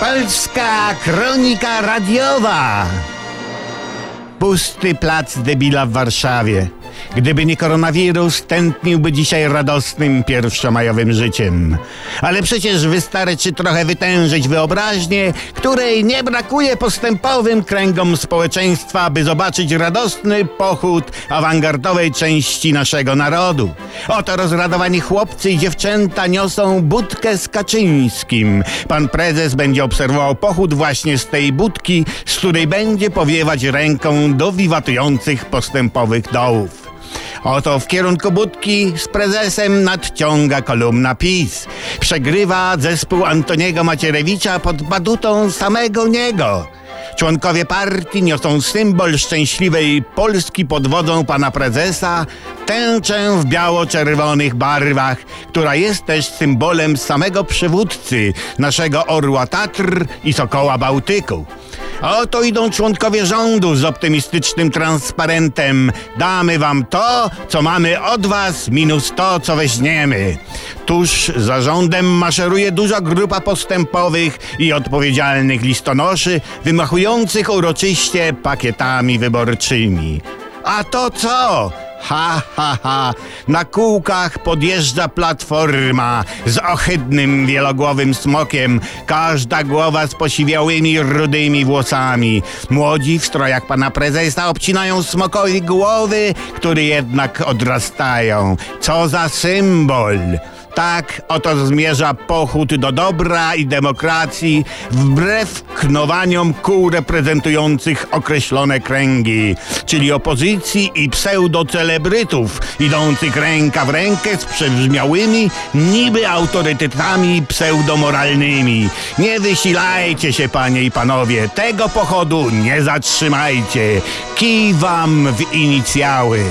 Polska Kronika Radiowa. Pusty plac debila w Warszawie. Gdyby nie koronawirus, tętniłby dzisiaj radosnym pierwszomajowym życiem. Ale przecież wystarczy trochę wytężyć wyobraźnię, której nie brakuje postępowym kręgom społeczeństwa, by zobaczyć radosny pochód awangardowej części naszego narodu. Oto rozradowani chłopcy i dziewczęta niosą budkę z Kaczyńskim. Pan prezes będzie obserwował pochód właśnie z tej budki, z której będzie powiewać ręką do wiwatujących postępowych dołów. Oto w kierunku budki z prezesem nadciąga kolumna PiS. Przegrywa zespół Antoniego Macierewicza pod badutą samego niego. Członkowie partii niosą symbol szczęśliwej Polski pod wodą pana prezesa, tęczę w biało-czerwonych barwach, która jest też symbolem samego przywódcy, naszego orła Tatr i sokoła Bałtyku. Oto idą członkowie rządu z optymistycznym transparentem. Damy wam to, co mamy od was, minus to, co weźmiemy. Tuż za rządem maszeruje duża grupa postępowych i odpowiedzialnych listonoszy, wymachujących uroczyście pakietami wyborczymi. A to co? Ha, ha, ha. Na kółkach podjeżdża platforma z ohydnym wielogłowym smokiem. Każda głowa z posiwiałymi rudymi włosami. Młodzi w strojach pana prezesa obcinają smokowi głowy, które jednak odrastają. Co za symbol! Tak oto zmierza pochód do dobra i demokracji wbrew knowaniom kół reprezentujących określone kręgi, czyli opozycji i pseudocelebrytów idących ręka w rękę z przebrzmiałymi niby autorytetami pseudomoralnymi. Nie wysilajcie się, panie i panowie, tego pochodu nie zatrzymajcie. Kij wam w inicjały.